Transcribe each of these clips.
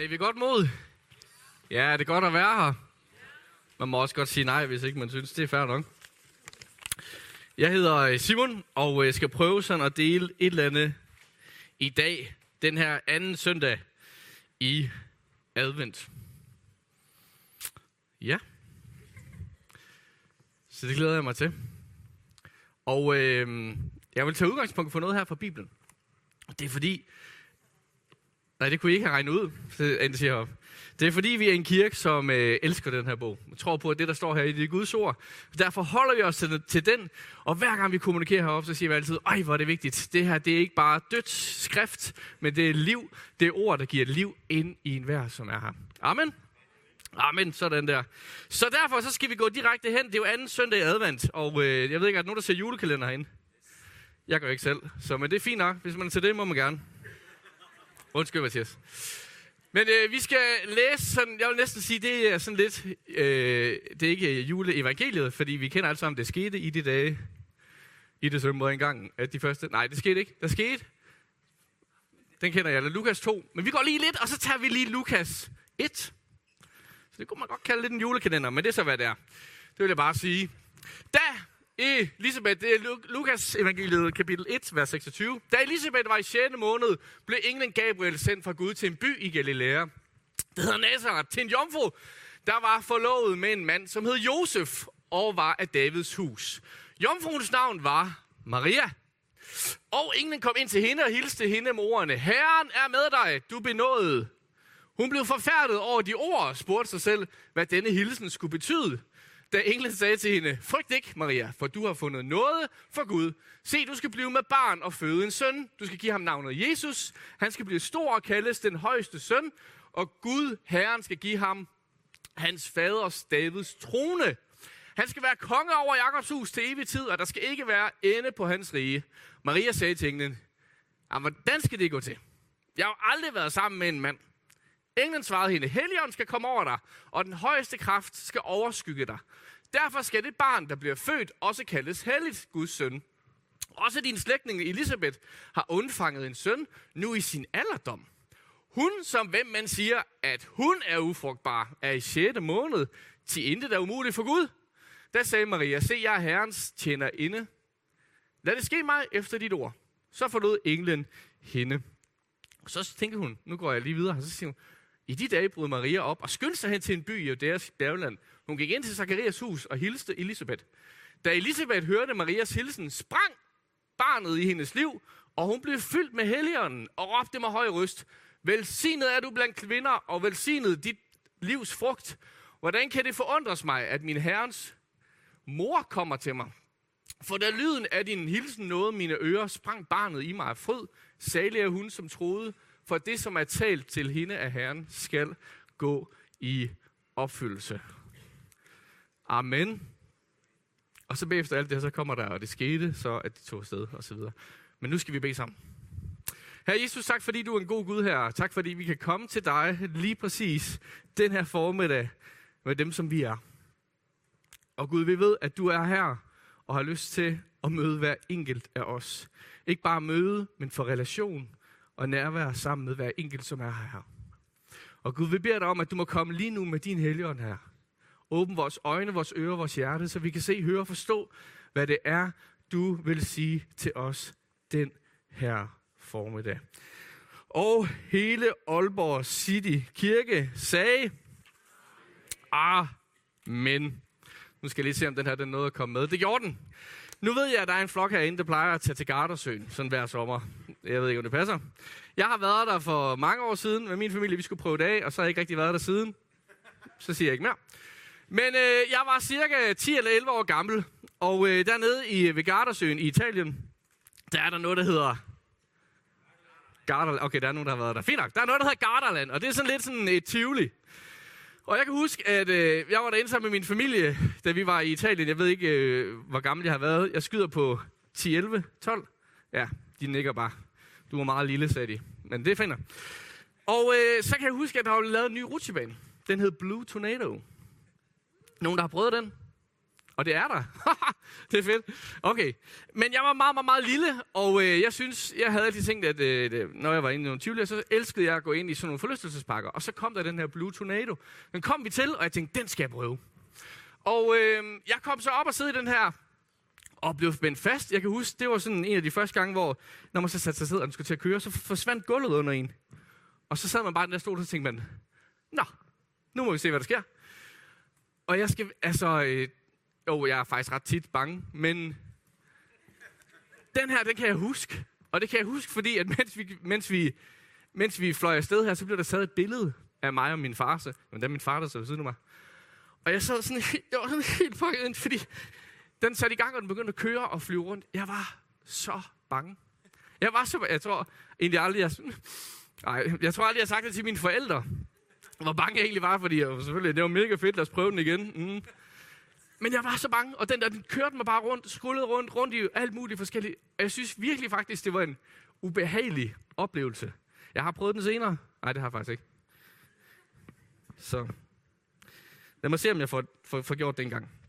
Er I ved godt mod? Ja, det er godt at være her. Man må også godt sige nej, hvis ikke man synes, det er fair nok. Jeg hedder øh, Simon, og jeg skal prøve sådan at dele et eller andet i dag, den her anden søndag i advent. Ja. Så det glæder jeg mig til. Og øh, jeg vil tage udgangspunkt for noget her fra Bibelen. Det er fordi, Nej, det kunne I ikke have regnet ud, øh, det siger op. Det er fordi, vi er en kirke, som øh, elsker den her bog. Jeg tror på, at det, der står her i det er Guds ord. Derfor holder vi os til, til den, og hver gang vi kommunikerer heroppe, så siger vi altid, ej, hvor er det vigtigt. Det her, det er ikke bare dødt skrift, men det er liv. Det er ord, der giver liv ind i enhver, som er her. Amen. Amen, sådan der. Så derfor så skal vi gå direkte hen. Det er jo anden søndag i advent, og øh, jeg ved ikke, er der nogen, der ser julekalender herinde? Jeg gør ikke selv, så men det er fint nok. Hvis man ser det, må man gerne. Undskyld, Mathias. Men øh, vi skal læse sådan, jeg vil næsten sige, det er sådan lidt, øh, det er ikke øh, juleevangeliet, fordi vi kender alle sammen, det skete i de dage, i december engang, at de første, nej, det skete ikke, der skete, den kender jeg, eller Lukas 2, men vi går lige lidt, og så tager vi lige Lukas 1. Så det kunne man godt kalde lidt en julekalender, men det er så, hvad det er. Det vil jeg bare sige. Da Elisabeth, det er Lukas evangeliet kapitel 1, vers 26. Da Elisabeth var i 6. måned, blev englen Gabriel sendt fra Gud til en by i Galilea. Det hedder Nazareth, til en jomfru, der var forlovet med en mand, som hed Josef og var af Davids hus. Jomfruens navn var Maria. Og englen kom ind til hende og hilste hende med ordene, Herren er med dig, du benåede. Hun blev forfærdet over de ord og spurgte sig selv, hvad denne hilsen skulle betyde da englen sagde til hende, frygt ikke, Maria, for du har fundet noget for Gud. Se, du skal blive med barn og føde en søn. Du skal give ham navnet Jesus. Han skal blive stor og kaldes den højeste søn. Og Gud, Herren, skal give ham hans faders Davids trone. Han skal være konge over Jakobs hus til evig tid, og der skal ikke være ende på hans rige. Maria sagde til englen, ah, hvordan skal det gå til? Jeg har aldrig været sammen med en mand. Englen svarede hende, Helligånden skal komme over dig, og den højeste kraft skal overskygge dig. Derfor skal det barn, der bliver født, også kaldes helligt Guds søn. Også din slægtning Elisabeth har undfanget en søn, nu i sin alderdom. Hun, som hvem man siger, at hun er ufrugtbar, er i 6. måned, til intet er umuligt for Gud. Da sagde Maria, se, jeg er Herrens tjener inde. Lad det ske mig efter dit ord. Så forlod englen hende. Så tænkte hun, nu går jeg lige videre, så siger hun, i de dage brød Maria op og skyndte sig hen til en by i Judæas bjergland. Hun gik ind til Zakarias hus og hilste Elisabeth. Da Elisabeth hørte Marias hilsen, sprang barnet i hendes liv, og hun blev fyldt med helligånden og råbte med høj røst, Velsignet er du blandt kvinder, og velsignet dit livs frugt. Hvordan kan det forundres mig, at min herrens mor kommer til mig? For da lyden af din hilsen nåede mine ører, sprang barnet i mig af fryd. Salig er hun, som troede, for det, som er talt til hende af Herren, skal gå i opfyldelse. Amen. Og så bagefter alt det her, så kommer der, og det skete, så at de tog afsted, og så videre. Men nu skal vi bede sammen. Herre Jesus, tak fordi du er en god Gud her. Tak fordi vi kan komme til dig lige præcis den her formiddag med dem, som vi er. Og Gud, vi ved, at du er her og har lyst til at møde hver enkelt af os. Ikke bare møde, men for relation og nærvær sammen med hver enkelt, som er her. Og Gud, vi beder dig om, at du må komme lige nu med din helligånd her. Åbn vores øjne, vores ører, vores hjerte, så vi kan se, høre og forstå, hvad det er, du vil sige til os den her formiddag. Og hele Aalborg City Kirke sagde, Amen. Nu skal jeg lige se, om den her den nåede at komme med. Det gjorde den. Nu ved jeg, at der er en flok herinde, der plejer at tage til Gardersøen, sådan hver sommer. Jeg ved ikke, om det passer. Jeg har været der for mange år siden med min familie. Vi skulle prøve det af, og så har jeg ikke rigtig været der siden. Så siger jeg ikke mere. Men øh, jeg var cirka 10 eller 11 år gammel, og øh, dernede i, ved Gardasøen i Italien, der er der noget, der hedder... Gardaland. Okay, der er nogen, der har været der. Fint nok. Der er noget, der hedder Garderland, og det er sådan lidt sådan et tivoli. Og jeg kan huske, at øh, jeg var derinde sammen med min familie, da vi var i Italien. Jeg ved ikke, øh, hvor gammel jeg har været. Jeg skyder på 10, 11, 12. Ja, de nikker bare. Du var meget lille, sagde de. Men det finder. Og øh, så kan jeg huske, at der var lavet en ny rutsjebane. Den hed Blue Tornado. Nogen, der har prøvet den? Og det er der. det er fedt. Okay. Men jeg var meget, meget, meget lille, og øh, jeg synes, jeg havde altid tænkt, at øh, når jeg var inde i nogle tvivl, så elskede jeg at gå ind i sådan nogle forlystelsespakker. Og så kom der den her Blue Tornado. Den kom vi til, og jeg tænkte, den skal jeg prøve. Og øh, jeg kom så op og sidde i den her, og blev spændt fast. Jeg kan huske, det var sådan en af de første gange, hvor når man så satte sig ned, og den skulle til at køre, så forsvandt gulvet under en. Og så sad man bare den der stol, og så tænkte man, nå, nu må vi se, hvad der sker. Og jeg skal, altså, øh, jo, jeg er faktisk ret tit bange, men den her, den kan jeg huske. Og det kan jeg huske, fordi at mens vi, mens vi, mens vi fløj afsted her, så blev der taget et billede af mig og min far. Så, men det er min far, der sidder ved siden af mig. Og jeg sad sådan, jeg var sådan helt pakket ind, fordi den satte i gang, og den begyndte at køre og flyve rundt. Jeg var så bange. Jeg var så, jeg tror egentlig aldrig, jeg, nej, jeg tror aldrig, jeg har sagt det til mine forældre. Hvor bange jeg egentlig var, fordi jeg, selvfølgelig, det var mega fedt, lad os prøve den igen. Mm. Men jeg var så bange, og den der, den kørte mig bare rundt, skuldrede rundt, rundt i alt muligt forskelligt. Og jeg synes virkelig faktisk, det var en ubehagelig oplevelse. Jeg har prøvet den senere. Nej, det har jeg faktisk ikke. Så lad mig se, om jeg får, får, får gjort det en gang.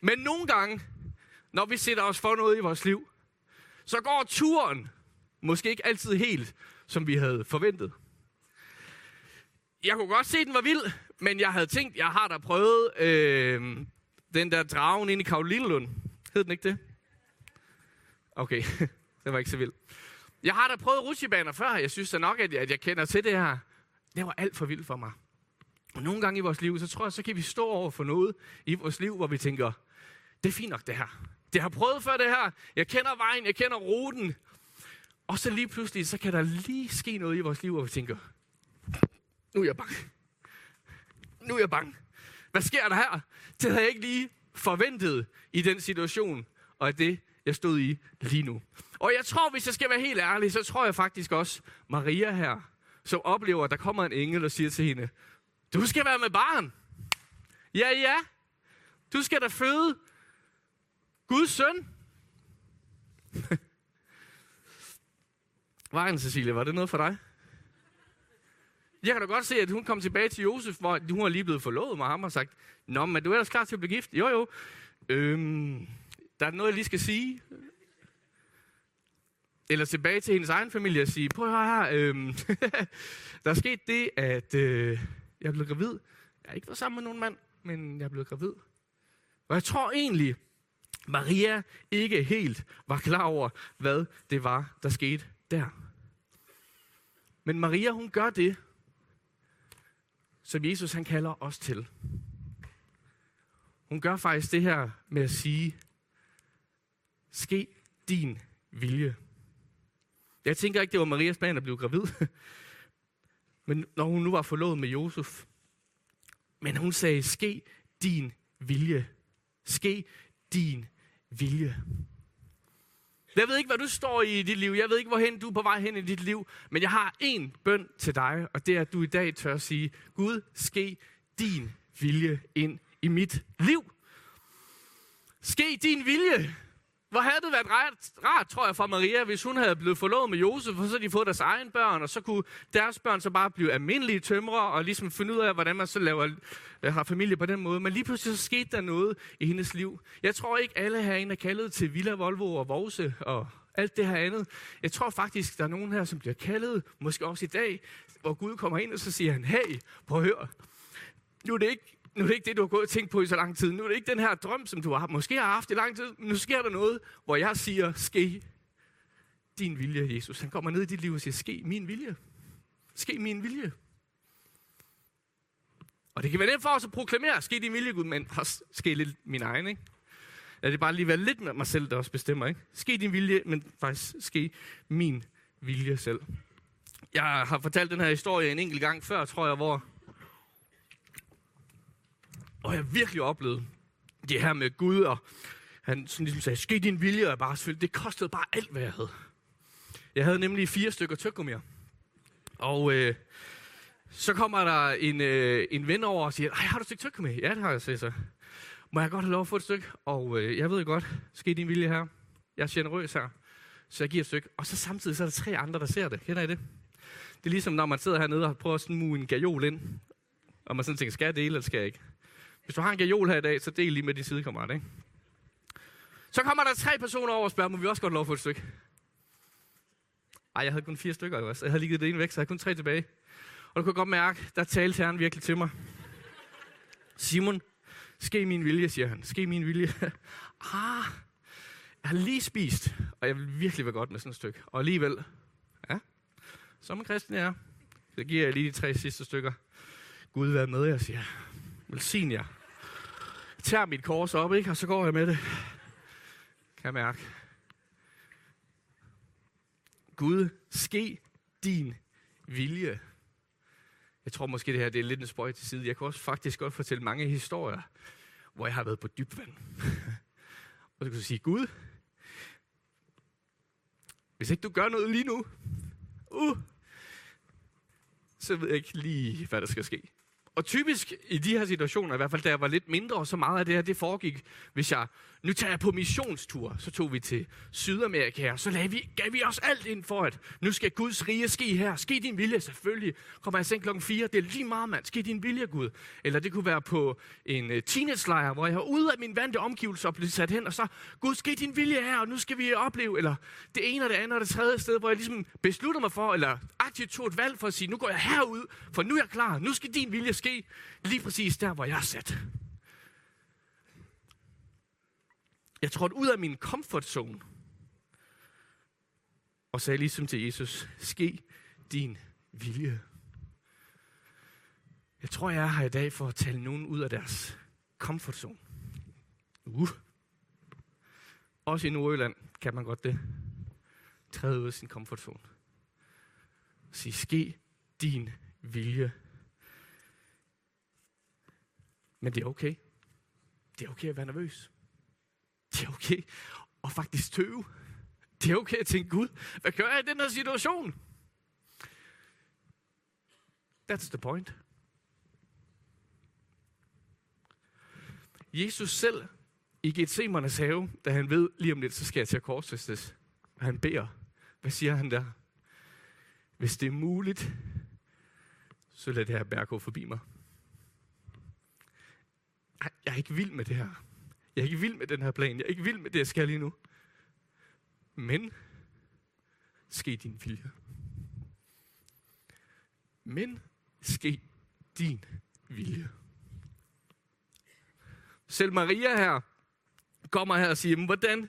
Men nogle gange, når vi sætter os for noget i vores liv, så går turen måske ikke altid helt, som vi havde forventet. Jeg kunne godt se, at den var vild, men jeg havde tænkt, jeg har da prøvet øh, den der dragen ind i Karolinelund. Hed den ikke det? Okay, det var ikke så vildt. Jeg har da prøvet rutsjebaner før. Jeg synes da nok, at jeg, at jeg kender til det her. Det var alt for vildt for mig. Og nogle gange i vores liv, så tror jeg, så kan vi stå over for noget i vores liv, hvor vi tænker, det er fint nok det her. Det har prøvet før det her. Jeg kender vejen, jeg kender ruten. Og så lige pludselig, så kan der lige ske noget i vores liv, hvor vi tænker, nu er jeg bange. Nu er jeg bange. Hvad sker der her? Det havde jeg ikke lige forventet i den situation, og det, jeg stod i lige nu. Og jeg tror, hvis jeg skal være helt ærlig, så tror jeg faktisk også, Maria her, som oplever, at der kommer en engel og siger til hende, du skal være med barn. Ja, ja. Du skal da føde Guds søn. Vejen, Cecilie, var det noget for dig? Jeg kan da godt se, at hun kom tilbage til Josef, hvor hun var lige blevet forlovet med ham og sagt, Nå, men du er ellers klar til at blive gift? Jo, jo. Øhm, der er noget, jeg lige skal sige. Eller tilbage til hendes egen familie og sige, prøv at høre her, øhm, der er sket det, at øh, jeg er blevet gravid. Jeg har ikke været sammen med nogen mand, men jeg er blevet gravid. Og jeg tror egentlig, Maria ikke helt var klar over, hvad det var, der skete der. Men Maria, hun gør det, som Jesus han kalder os til. Hun gør faktisk det her med at sige, ske din vilje. Jeg tænker ikke, det var Marias plan at blive gravid. Men når hun nu var forlovet med Josef. Men hun sagde, ske din vilje. Ske din vilje. Jeg ved ikke, hvad du står i i dit liv. Jeg ved ikke, hvorhen du er på vej hen i dit liv. Men jeg har en bøn til dig, og det er, at du i dag tør at sige, Gud, ske din vilje ind i mit liv. Ske din vilje. Hvor havde det været rart, rart, tror jeg, for Maria, hvis hun havde blevet forlovet med Josef, og så havde de fået deres egen børn, og så kunne deres børn så bare blive almindelige tømrere, og ligesom finde ud af, hvordan man så laver, øh, har familie på den måde. Men lige pludselig så skete der noget i hendes liv. Jeg tror ikke, alle herinde er kaldet til Villa, Volvo og Vose og alt det her andet. Jeg tror faktisk, der er nogen her, som bliver kaldet, måske også i dag, hvor Gud kommer ind, og så siger han, hey, prøv at høre, nu er det ikke nu er det ikke det, du har gået og tænkt på i så lang tid. Nu er det ikke den her drøm, som du har, måske har haft i lang tid. Nu sker der noget, hvor jeg siger, ske din vilje, Jesus. Han kommer ned i dit liv og siger, ske min vilje. Ske min vilje. Og det kan være nemt for os at proklamere, ske din vilje, Gud, men også ske lidt min egen, ikke? Lad det bare lige være lidt med mig selv, der også bestemmer, ikke? Ske din vilje, men faktisk ske min vilje selv. Jeg har fortalt den her historie en enkelt gang før, tror jeg, hvor og jeg virkelig oplevet det her med Gud, og han sådan ligesom sagde, ske din vilje, og jeg bare selvfølgelig, det kostede bare alt, hvad jeg havde. Jeg havde nemlig fire stykker tyggegummier. Og øh, så kommer der en, øh, en ven over og siger, Ej, har du et stykke tyggegummi? Ja, det har jeg, siger så. Må jeg godt have lov at få et stykke? Og øh, jeg ved godt, ske din vilje her. Jeg er generøs her. Så jeg giver et stykke. Og så samtidig så er der tre andre, der ser det. Kender I det? Det er ligesom, når man sidder hernede og prøver at smue en gajol ind. Og man sådan tænker, skal jeg dele, eller skal jeg ikke? Hvis du har en gajol her i dag, så del lige med din sidekammerat, ikke? Så kommer der tre personer over og spørger, må vi også godt lov for få et stykke? Ej, jeg havde kun fire stykker, også. jeg havde ligget det ene væk, så jeg havde kun tre tilbage. Og du kan godt mærke, der talte herren virkelig til mig. Simon, ske min vilje, siger han. Ske min vilje. ah, jeg har lige spist, og jeg vil virkelig være godt med sådan et stykke. Og alligevel, ja, som en kristen er, så giver jeg lige de tre sidste stykker. Gud vær med jer, siger jeg. Velsign jer. Tager mit kors op, ikke? og så går jeg med det. Kan jeg mærke. Gud, ske din vilje. Jeg tror måske, det her det er lidt en spøj til side. Jeg kan også faktisk godt fortælle mange historier, hvor jeg har været på dyb vand. og så kan du sige, Gud, hvis ikke du gør noget lige nu, uh, så ved jeg ikke lige, hvad der skal ske. Og typisk i de her situationer, i hvert fald da jeg var lidt mindre, så meget af det her, det foregik, hvis jeg, nu tager jeg på missionstur, så tog vi til Sydamerika, og så lagde vi, gav vi os alt ind for, at nu skal Guds rige ske her. Ske din vilje, selvfølgelig. Kommer jeg seng klokken 4, det er lige meget, mand. Ske din vilje, Gud. Eller det kunne være på en uh, teenage-lejr, hvor jeg var ude af min vante omgivelser og blev sat hen, og så, Gud, ske din vilje her, og nu skal vi opleve, eller det ene og det andet og det tredje sted, hvor jeg ligesom beslutter mig for, eller aktivt tog et valg for at sige, nu går jeg herud, for nu er jeg klar, nu skal din vilje ske ske lige præcis der, hvor jeg er sat. Jeg trådte ud af min comfort zone og sagde ligesom til Jesus, ske din vilje. Jeg tror, jeg er her i dag for at tale nogen ud af deres comfort zone. Uh. Også i Nordjylland kan man godt det. Træde ud af sin comfort zone. Sige, ske din vilje. Men det er okay. Det er okay at være nervøs. Det er okay at faktisk tøve. Det er okay at tænke, Gud, hvad gør jeg i den her situation? That's the point. Jesus selv i Gethsemanes have, da han ved, lige om lidt, så skal jeg til at korsfæstes. Og han beder. Hvad siger han der? Hvis det er muligt, så lad det her bær gå forbi mig jeg er ikke vild med det her. Jeg er ikke vild med den her plan. Jeg er ikke vild med det, jeg skal lige nu. Men, ske din vilje. Men, ske din vilje. Selv Maria her kommer her og siger, hvordan,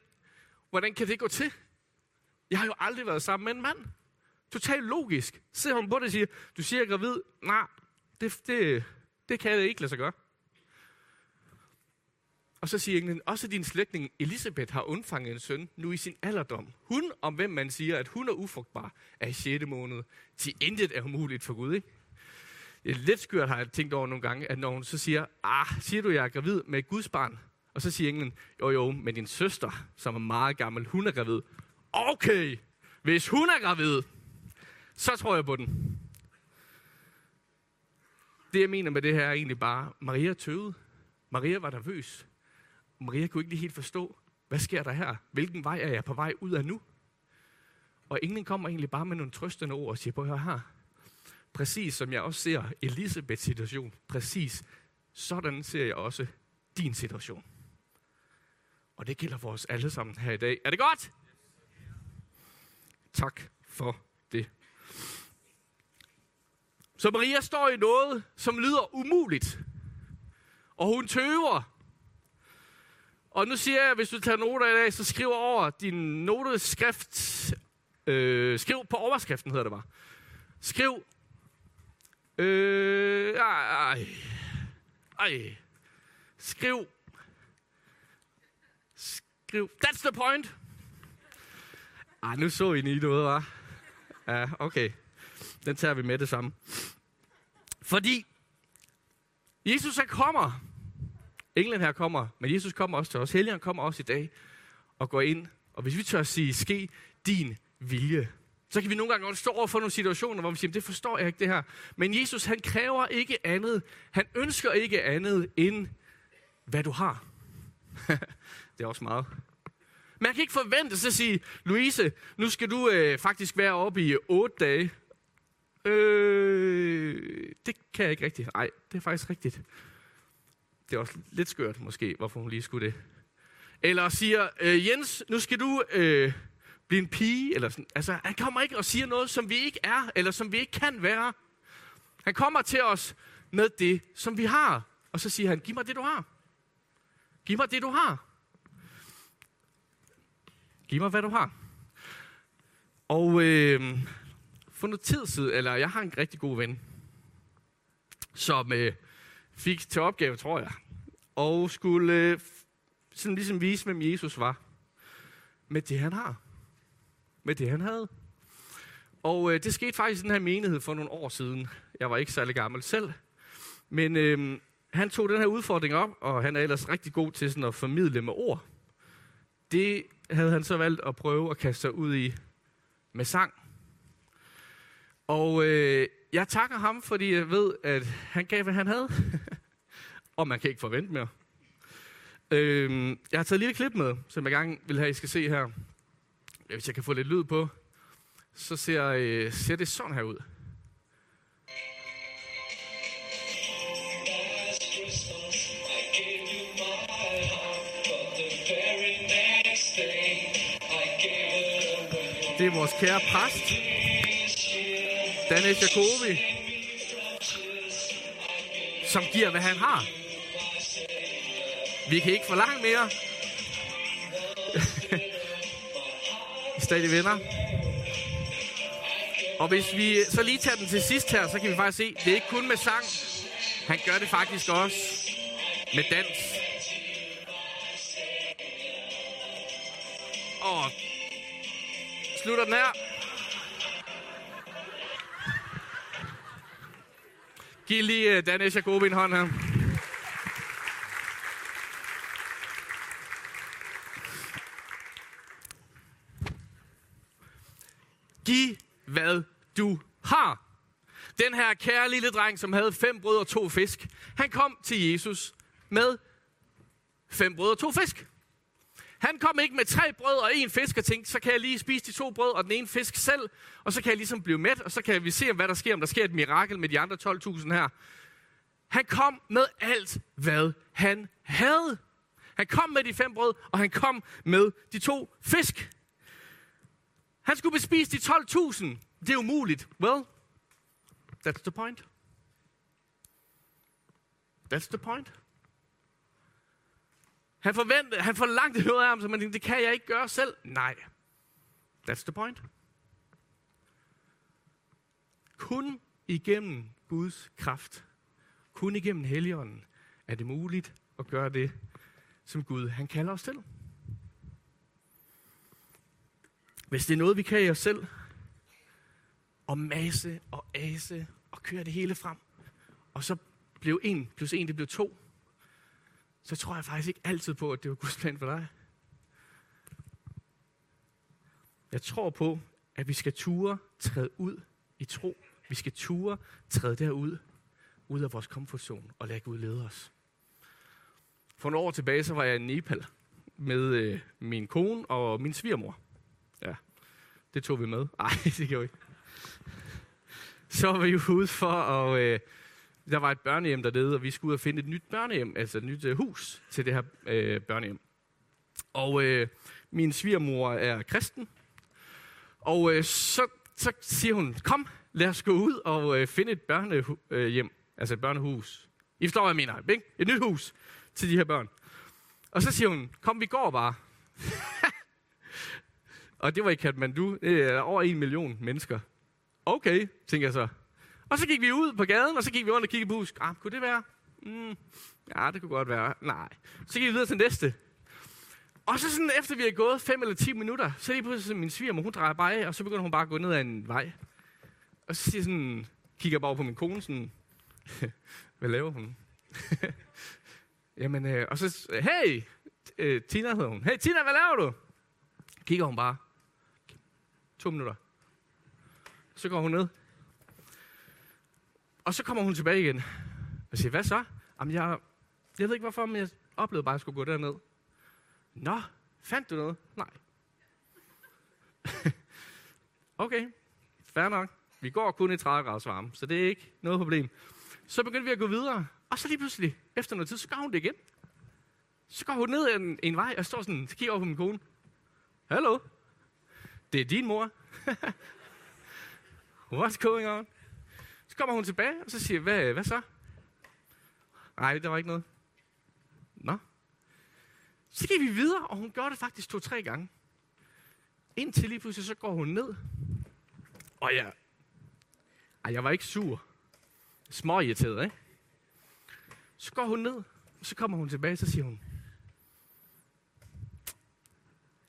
hvordan kan det gå til? Jeg har jo aldrig været sammen med en mand. Totalt logisk. Ser hun på det og siger, du siger, jeg er gravid. Nej, det, det, det kan jeg ikke lade sig gøre. Og så siger englen, også din slægtning Elisabeth har undfanget en søn nu i sin alderdom. Hun, om hvem man siger, at hun er ufrugtbar, er i 6. måned. Til intet er umuligt for Gud, ikke? Det er lidt skørt, har jeg tænkt over nogle gange, at når hun så siger, ah, siger du, jeg er gravid med Guds barn? Og så siger englen, jo jo, men din søster, som er meget gammel, hun er gravid. Okay, hvis hun er gravid, så tror jeg på den. Det jeg mener med det her er egentlig bare, Maria tøvede. Maria var nervøs. Maria kunne ikke lige helt forstå, hvad sker der her? Hvilken vej er jeg på vej ud af nu? Og englen kommer egentlig bare med nogle trøstende ord og siger, på her, præcis som jeg også ser Elisabeths situation, præcis sådan ser jeg også din situation. Og det gælder for os alle sammen her i dag. Er det godt? Tak for det. Så Maria står i noget, som lyder umuligt. Og hun tøver. Og nu siger jeg, hvis du tager noter i dag, så skriv over din noteskrift. Øh, skriv på overskriften, hedder det bare. Skriv. Øh, ej, ej. Skriv. Skriv. That's the point. Ej, nu så I lige noget, var. Ja, okay. Den tager vi med det samme. Fordi Jesus er kommer Englen her kommer, men Jesus kommer også til os. Helligånden kommer også i dag og går ind. Og hvis vi tør at sige, ske din vilje, så kan vi nogle gange godt stå over for nogle situationer, hvor vi siger, det forstår jeg ikke det her. Men Jesus, han kræver ikke andet. Han ønsker ikke andet end, hvad du har. det er også meget. Man kan ikke forvente sig at sige, Louise, nu skal du øh, faktisk være oppe i otte dage. Øh, det kan jeg ikke rigtigt. Nej, det er faktisk rigtigt. Det er også lidt skørt måske, hvorfor hun lige skulle det. eller siger, øh, Jens, nu skal du øh, blive en pige. Eller sådan. Altså, han kommer ikke og siger noget, som vi ikke er, eller som vi ikke kan være. Han kommer til os med det, som vi har. Og så siger han, giv mig det, du har. Giv mig det, du har. Giv mig, hvad du har. Og øh, for noget tid siden, eller jeg har en rigtig god ven, som øh, fik til opgave, tror jeg, og skulle øh, sådan ligesom vise, hvem Jesus var. Med det, han har. Med det, han havde. Og øh, det skete faktisk i den her menighed for nogle år siden. Jeg var ikke særlig gammel selv. Men øh, han tog den her udfordring op, og han er ellers rigtig god til sådan at formidle med ord. Det havde han så valgt at prøve at kaste sig ud i med sang. Og øh, jeg takker ham, fordi jeg ved, at han gav, hvad han havde og man kan ikke forvente mere. Øh, jeg har taget et lille klip med, som jeg gerne vil have, I skal se her. Hvis jeg kan få lidt lyd på, så ser, øh, ser det sådan her ud. Det er vores kære præst, Danes Jacobi, som giver, hvad han har. Vi kan ikke forlange mere. Stadig venner. Og hvis vi så lige tager den til sidst her, så kan vi faktisk se, det er ikke kun med sang. Han gør det faktisk også med dans. Og slutter den her. Giv lige øh, uh, Danesh Jacobi en hånd her. Giv hvad du har. Den her kære lille dreng, som havde fem brød og to fisk, han kom til Jesus med fem brød og to fisk. Han kom ikke med tre brød og en fisk og tænkte, så kan jeg lige spise de to brød og den ene fisk selv, og så kan jeg ligesom blive mæt, og så kan vi se, hvad der sker, om der sker et mirakel med de andre 12.000 her. Han kom med alt, hvad han havde. Han kom med de fem brød, og han kom med de to fisk. Han skulle bespise de 12.000. Det er umuligt. Well, that's the point. That's the point. Han, forventede, han forlangte noget af ham, så man tænkte, det kan jeg ikke gøre selv. Nej. That's the point. Kun igennem Guds kraft, kun igennem Helligånden, er det muligt at gøre det, som Gud han kalder os til. Hvis det er noget, vi kan i os selv, og masse og ase og køre det hele frem, og så blev en plus en, det blev to, så tror jeg faktisk ikke altid på, at det var Guds plan for dig. Jeg tror på, at vi skal ture træde ud i tro. Vi skal ture træde derud, ud af vores komfortzone og lade Gud lede os. For nogle år tilbage, så var jeg i Nepal med øh, min kone og min svigermor. Ja, det tog vi med. Nej, det gjorde vi ikke. Så var vi ude for at... Øh, der var et børnehjem dernede, og vi skulle ud og finde et nyt børnehjem, altså et nyt øh, hus til det her øh, børnehjem. Og øh, min svigermor er kristen, og øh, så, så siger hun, kom, lad os gå ud og øh, finde et børnehjem, øh, altså et børnehus. I forstår, hvad jeg mener, ikke? Et nyt hus til de her børn. Og så siger hun, kom, vi går bare. og det var i Kathmandu, det er over en million mennesker. Okay, tænker jeg så. Og så gik vi ud på gaden, og så gik vi rundt og kiggede på hus. Ah, kunne det være? Mm, ja, det kunne godt være. Nej. Så gik vi videre til næste. Og så sådan, efter vi har gået 5 eller 10 minutter, så lige pludselig min svigermor, hun drejer bare af, og så begynder hun bare at gå ned ad en vej. Og så siger sådan, kigger bare på min kone sådan, hvad laver hun? Jamen, øh, og så, hey, øh, Tina hedder hun. Hey Tina, hvad laver du? Kigger hun bare. To minutter. Så går hun ned. Og så kommer hun tilbage igen. Og siger, hvad så? Jamen, jeg, jeg ved ikke hvorfor, men jeg oplevede bare, at jeg skulle gå derned. Nå, fandt du noget? Nej. okay, fair nok. Vi går kun i 30 graders varme, så det er ikke noget problem. Så begyndte vi at gå videre, og så lige pludselig, efter noget tid, så gør hun det igen. Så går hun ned en, en vej, og står sådan, så kigger over på min kone. Hallo? Det er din mor. What's going on? Så kommer hun tilbage, og så siger hvad, hvad så? Nej, der var ikke noget. Nå. Så gik vi videre, og hun gjorde det faktisk to-tre gange. Indtil lige pludselig, så går hun ned. Og jeg, ej, jeg var ikke sur. Små irriteret, ikke? Så går hun ned, og så kommer hun tilbage, så siger hun,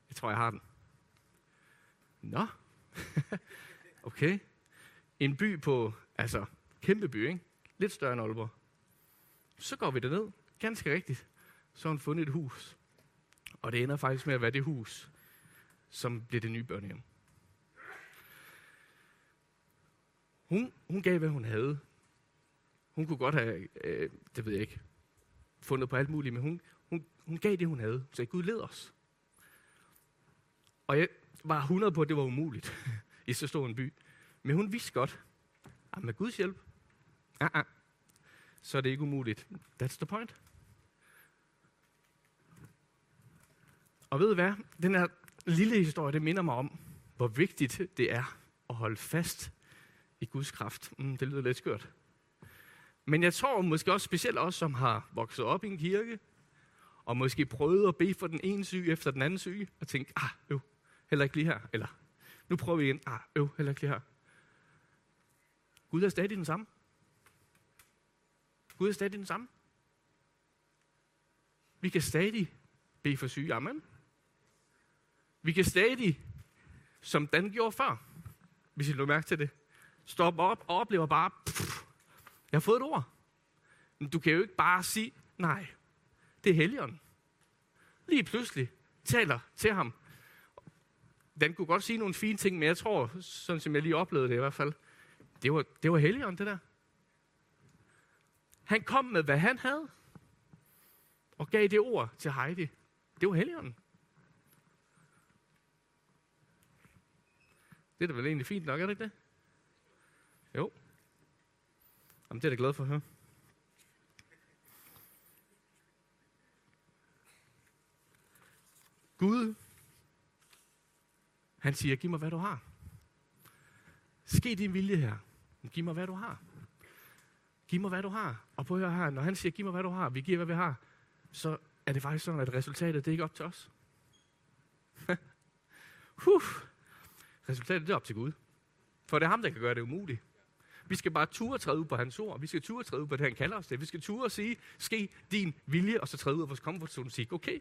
jeg tror, jeg har den. Nå, okay. En by på, altså, kæmpe by, ikke? Lidt større end Aalborg. Så går vi derned, ganske rigtigt. Så har hun fundet et hus. Og det ender faktisk med at være det hus, som bliver det nye børnehjem. Hun, hun gav, hvad hun havde. Hun kunne godt have, øh, det ved jeg ikke, fundet på alt muligt, men hun, hun, hun gav det, hun havde. Så Gud led os. Og jeg var 100 på, at det var umuligt i så stor en by. Men hun vidste godt, at med Guds hjælp, ah, ah, så er det ikke umuligt. That's the point. Og ved I hvad? Den her lille historie, det minder mig om, hvor vigtigt det er at holde fast i Guds kraft. Mm, det lyder lidt skørt. Men jeg tror måske også specielt os, som har vokset op i en kirke, og måske prøvet at bede for den ene syge efter den anden syge, og tænke, ah, øv, heller ikke lige her. Eller, nu prøver vi igen, ah, øv, heller ikke lige her. Gud er stadig den samme. Gud er stadig den samme. Vi kan stadig bede for syge. Amen. Vi kan stadig, som Dan gjorde før, hvis I lå mærke til det, stoppe op og oplever bare, pff, jeg har fået et ord. Men du kan jo ikke bare sige, nej, det er Helligånden. Lige pludselig taler til ham. Den kunne godt sige nogle fine ting, men jeg tror, sådan som jeg lige oplevede det i hvert fald, det var, det var Helligånden, det der. Han kom med, hvad han havde, og gav det ord til Heidi. Det var Helligånden. Det er da vel egentlig fint nok, er det ikke det? Jo. Jamen, det er jeg da glad for at høre. Gud, han siger, giv mig, hvad du har. Ske din vilje her. Giv mig, hvad du har. Giv mig, hvad du har. Og på her, her, når han siger, giv mig, hvad du har, vi giver, hvad vi har, så er det faktisk sådan, at resultatet, det er ikke op til os. huh. Resultatet, det er op til Gud. For det er ham, der kan gøre det umuligt. Vi skal bare ture træde ud på hans ord. Vi skal ture træde ud på det, han kalder os det. Vi skal ture og sige, ske din vilje, og så træde ud af vores comfort zone og sige, okay,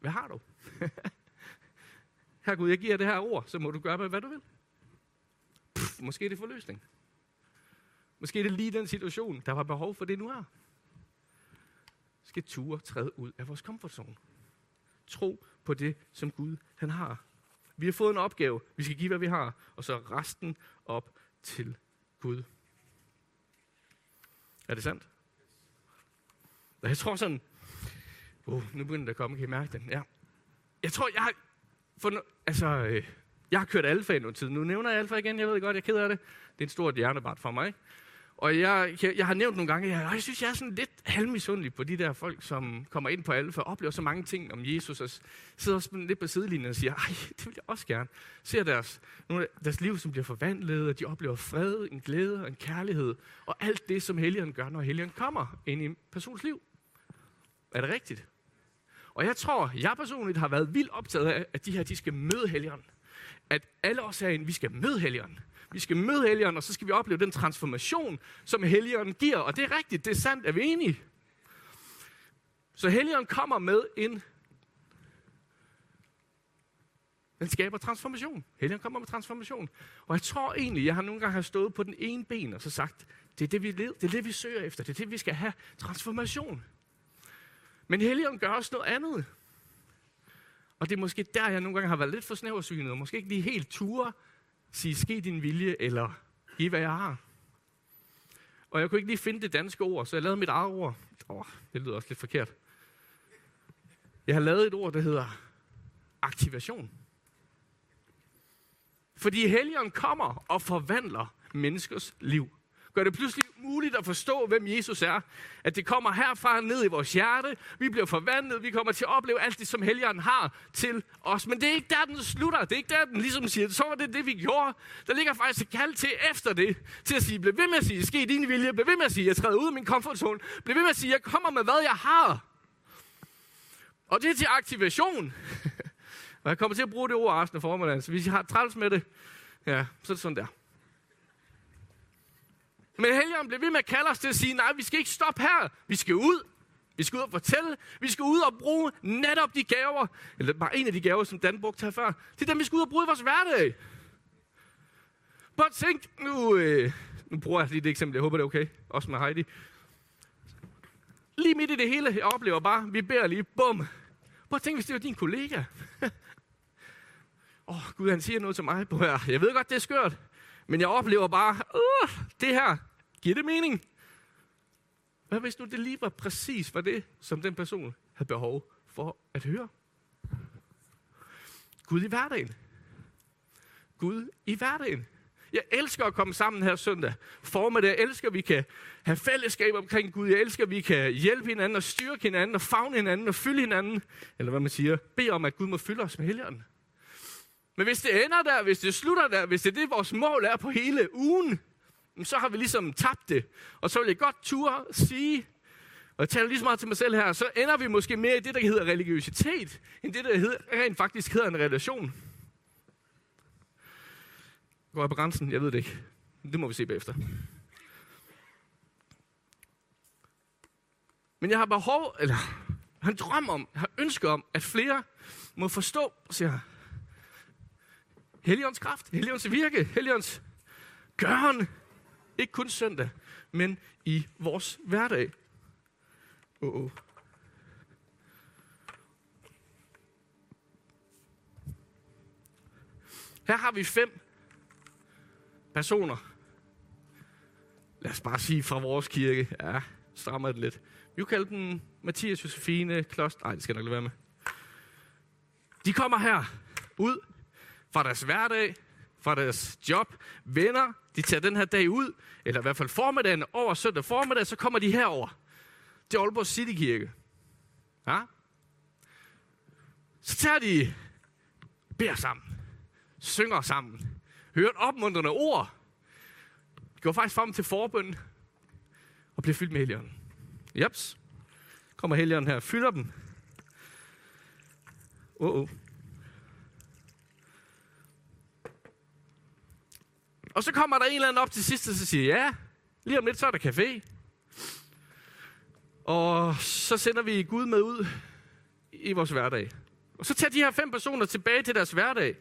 hvad har du? Her Gud, jeg giver det her ord, så må du gøre med, hvad du vil. Pff, måske er det forløsning. Måske er det lige den situation, der var behov for det nu her. Skal ture træde ud af vores comfort zone. Tro på det, som Gud han har. Vi har fået en opgave. Vi skal give, hvad vi har. Og så resten op til Gud. Er det sandt? Jeg tror sådan, uh, nu begynder det at komme, kan I mærke det? Ja. Jeg tror, jeg har, for, altså, øh, jeg har kørt alfa i noget tid. Nu nævner jeg alfa igen, jeg ved godt, jeg er ked af det. Det er en stor hjernebart for mig. Og jeg, jeg, jeg har nævnt nogle gange, jeg, jeg synes, jeg er sådan lidt halvmisundelig på de der folk, som kommer ind på alfa og oplever så mange ting om Jesus, og sidder også lidt på sidelinjen og siger, ej, det vil jeg også gerne. Ser deres, nogle af deres liv, som bliver forvandlet, og de oplever fred, en glæde og en kærlighed, og alt det, som Helligånden gør, når Helligånden kommer ind i en persons liv. Er det rigtigt? Og jeg tror, jeg personligt har været vildt optaget af, at de her, de skal møde Helligånden. At alle os herinde, vi skal møde Helligånden. Vi skal møde Helligånden, og så skal vi opleve den transformation, som Helligånden giver. Og det er rigtigt, det er sandt, er vi enige? Så Helligånden kommer med en... Den skaber transformation. Helligånden kommer med transformation. Og jeg tror egentlig, jeg har nogle gange har stået på den ene ben og så sagt, det er det, vi, led, det er det, vi søger efter. Det er det, vi skal have. Transformation. Men Helligånden gør også noget andet. Og det er måske der, jeg nogle gange har været lidt for snæversynet, og måske ikke lige helt ture sige, ske din vilje, eller giv, hvad jeg har. Og jeg kunne ikke lige finde det danske ord, så jeg lavede mit eget ord. Åh, oh, det lyder også lidt forkert. Jeg har lavet et ord, der hedder aktivation. Fordi helgen kommer og forvandler menneskers liv. Gør det pludselig muligt at forstå, hvem Jesus er. At det kommer herfra ned i vores hjerte. Vi bliver forvandlet. Vi kommer til at opleve alt det, som Helligånden har til os. Men det er ikke der, den slutter. Det er ikke der, den ligesom siger, så var det det, vi gjorde. Der ligger faktisk et kald til efter det. Til at sige, bliv ved med at sige, ske din vilje. Bliv ved med at sige, jeg træder ud af min komfortzone. Bliv ved med at sige, jeg kommer med, hvad jeg har. Og det er til aktivation. Og jeg kommer til at bruge det ord aften formiddagen. Så hvis I har træls med det, ja, så er det sådan der. Men Helligånden blev ved med at kalde os til at sige, nej, vi skal ikke stoppe her. Vi skal ud. Vi skal ud og fortælle. Vi skal ud og bruge netop de gaver, eller bare en af de gaver, som Dan brugte her før. Det er dem, vi skal ud og bruge i vores hverdag. Bare tænk, nu, øh, nu bruger jeg lige det eksempel, jeg håber det er okay, også med Heidi. Lige midt i det hele, jeg oplever bare, vi beder lige, bum. Prøv at tænke, hvis det var din kollega. Åh, oh, Gud, han siger noget til mig. på her. Jeg ved godt, det er skørt. Men jeg oplever bare, uh, det her, giver det mening? Hvad hvis nu det lige var præcis var det, som den person havde behov for at høre? Gud i hverdagen. Gud i hverdagen. Jeg elsker at komme sammen her søndag. Formiddag. Jeg elsker, at vi kan have fællesskab omkring Gud. Jeg elsker, at vi kan hjælpe hinanden og styrke hinanden og fagne hinanden og fylde hinanden. Eller hvad man siger. Bede om, at Gud må fylde os med helligånden. Men hvis det ender der, hvis det slutter der, hvis det er det, vores mål er på hele ugen, så har vi ligesom tabt det. Og så vil jeg godt turde sige, og jeg taler lige så meget til mig selv her, så ender vi måske mere i det, der hedder religiøsitet, end det, der hedder, rent faktisk hedder en relation. Går jeg på grænsen? Jeg ved det ikke. Det må vi se bagefter. Men jeg har behov, eller han drømmer drøm om, har ønske om, at flere må forstå, siger Helligåndens kraft, Helligåndens virke, Helligåndens gøren. Ikke kun søndag, men i vores hverdag. Oh, oh. Her har vi fem personer. Lad os bare sige fra vores kirke. Ja, strammer det lidt. Vi kalder dem Mathias, Josefine, Klost. Nej, det skal jeg nok lade være med. De kommer her ud fra deres hverdag, fra deres job, venner. De tager den her dag ud, eller i hvert fald formiddagen over søndag formiddag, så kommer de herover til Aalborg City Kirke. Ja? Så tager de, beder sammen, synger sammen, hører et opmuntrende ord, går faktisk frem til forbøn og bliver fyldt med helligånden. Jeps. Kommer helligånden her, fylder dem. Uh-oh. Og så kommer der en eller anden op til sidst, og så siger, ja, lige om lidt, så er der café. Og så sender vi Gud med ud i vores hverdag. Og så tager de her fem personer tilbage til deres hverdag.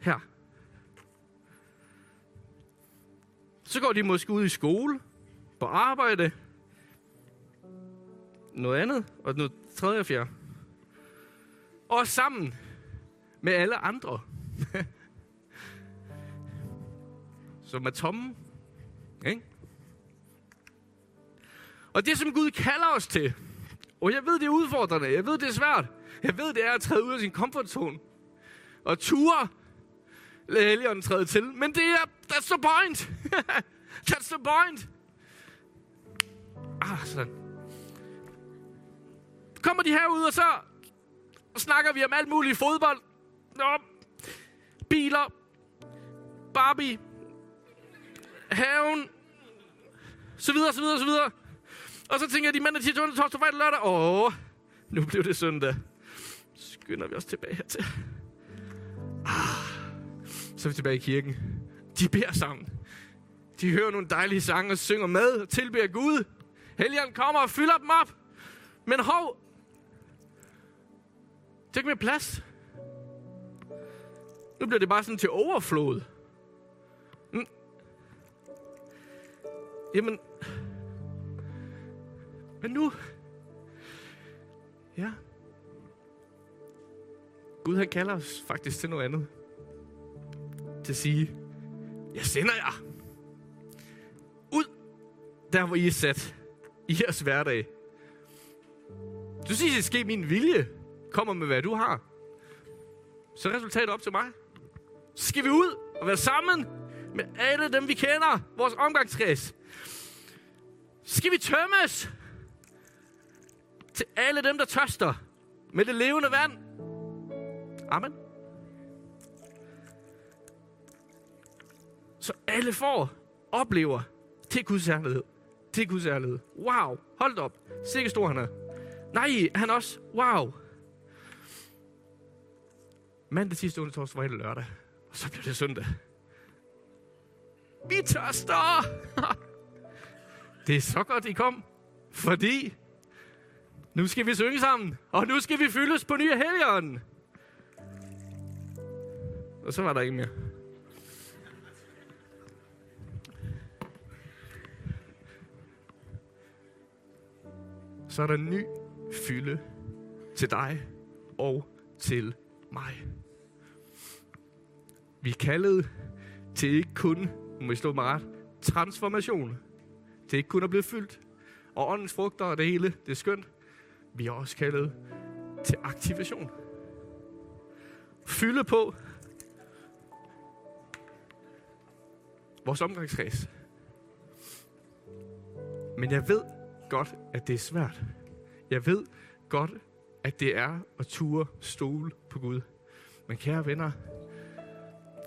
Her. Så går de måske ud i skole, på arbejde, noget andet, og noget tredje og fjerde. Og sammen med alle andre. Som er tomme. Ikke? Og det, som Gud kalder os til, og jeg ved, det er udfordrende, jeg ved, det er svært, jeg ved, det er at træde ud af sin komfortzone, og ture, lade Helligånden træde til, men det er, that's the point. that's the point. Ah, sådan. Kommer de herud, og så snakker vi om alt muligt fodbold, Nå, biler, Barbie, haven, så videre, så videre, så videre. Og så tænker jeg, de mandag, tirsdag, onsdag, torsdag, fredag, lørdag. Åh, nu blev det søndag. Skynder vi os tilbage hertil. Ah, så er vi tilbage i kirken. De beder sammen. De hører nogle dejlige sange og synger med og tilbeder Gud. Helligånden kommer og fylder dem op. Men hov, Tænk med plads. Nu bliver det bare sådan til overflod. Jamen, men nu, ja, Gud han kalder os faktisk til noget andet. Til at sige, jeg sender jer ud, der hvor I er sat i jeres hverdag. Du siger, det ske min vilje. Kommer med, hvad du har. Så er resultatet op til mig. Så skal vi ud og være sammen med alle dem, vi kender, vores omgangskreds. Skal vi tømmes til alle dem, der tørster med det levende vand. Amen. Så alle får, oplever til Guds ærlighed. Til Guds ærlighed. Wow, hold op. Sikke stor han er. Nej, han også. Wow. Mandag, sidste onsdag, torsdag, fredag, lørdag. Og så blev det søndag. Vi tørster! det er så godt, I kom. Fordi nu skal vi synge sammen. Og nu skal vi fyldes på nye helgen. Og så var der ikke mere. Så er der en ny fylde til dig og til mig. Vi er kaldet til ikke kun, må I slå mig ret, transformation. Til ikke kun at blive fyldt. Og åndens frugter og det hele, det er skønt. Vi er også kaldet til aktivation. Fylde på vores omgangskreds. Men jeg ved godt, at det er svært. Jeg ved godt, at det er at ture stole på Gud. Men kære venner,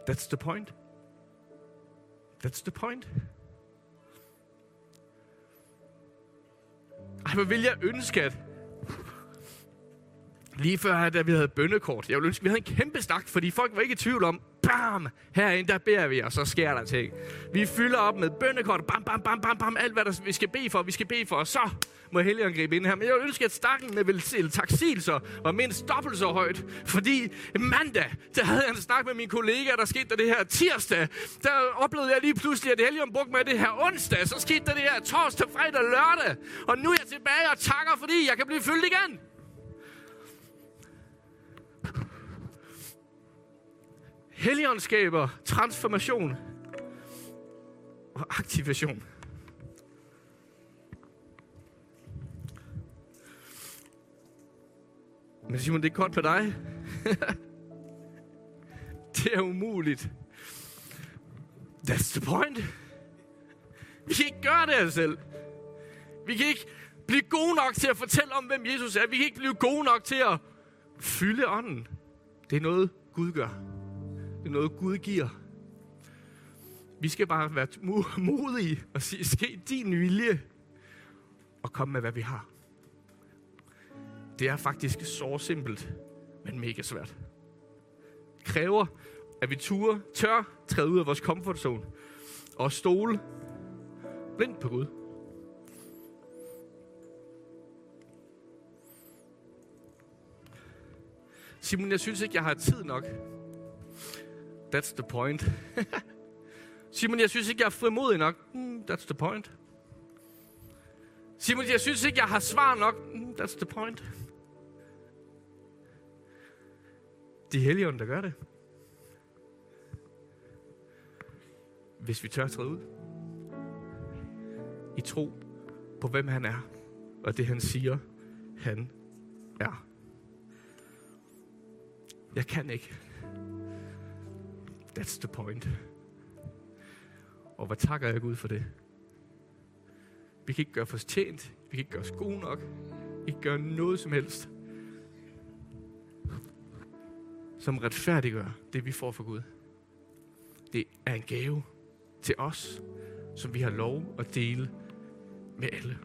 that's the point. That's the point. Ej, hvor vil jeg ønske, at lige før, da vi havde bønnekort, jeg ville ønske, at vi havde en kæmpe stak, fordi folk var ikke i tvivl om, bam, herinde, der beder vi, og så sker der ting. Vi fylder op med bønnekort, bam, bam, bam, bam, bam, alt hvad der, vi skal bede for, vi skal bede for, og så må Helligånden gribe ind her. Men jeg ønsker, at stakken med taksigelser var mindst dobbelt så højt, fordi mandag, der havde jeg en snak med min kollega, der skete der det her. Tirsdag, der oplevede jeg lige pludselig, at Helligånden brugte mig det her onsdag, så skete der det her torsdag, fredag, lørdag, og nu er jeg tilbage og takker, fordi jeg kan blive fyldt igen. Helligånd skaber transformation og aktivation. Men Simon, det er godt for dig. det er umuligt. That's the point. Vi kan ikke gøre det af selv. Vi kan ikke blive gode nok til at fortælle om, hvem Jesus er. Vi kan ikke blive gode nok til at fylde ånden. Det er noget, Gud gør. Det er noget, Gud giver. Vi skal bare være modige og sige, ske din vilje, og komme med, hvad vi har. Det er faktisk så simpelt, men mega svært. Det kræver, at vi turer, tør træde ud af vores comfort zone og stole blindt på Gud. Simon, jeg synes ikke, jeg har tid nok. That's the point. Simon, jeg synes ikke, jeg er frimodig nok. Mm, that's the point. Simon, jeg synes ikke, jeg har svar nok. Mm, that's the point. De Helion, der gør det. Hvis vi tør træde ud. I tro på, hvem han er. Og det, han siger, han er. Jeg kan ikke. That's the point. Og hvad takker jeg Gud for det? Vi kan ikke gøre os tjent. Vi kan ikke gøre os gode nok. Vi kan ikke gøre noget som helst, som retfærdiggør det, vi får fra Gud. Det er en gave til os, som vi har lov at dele med alle.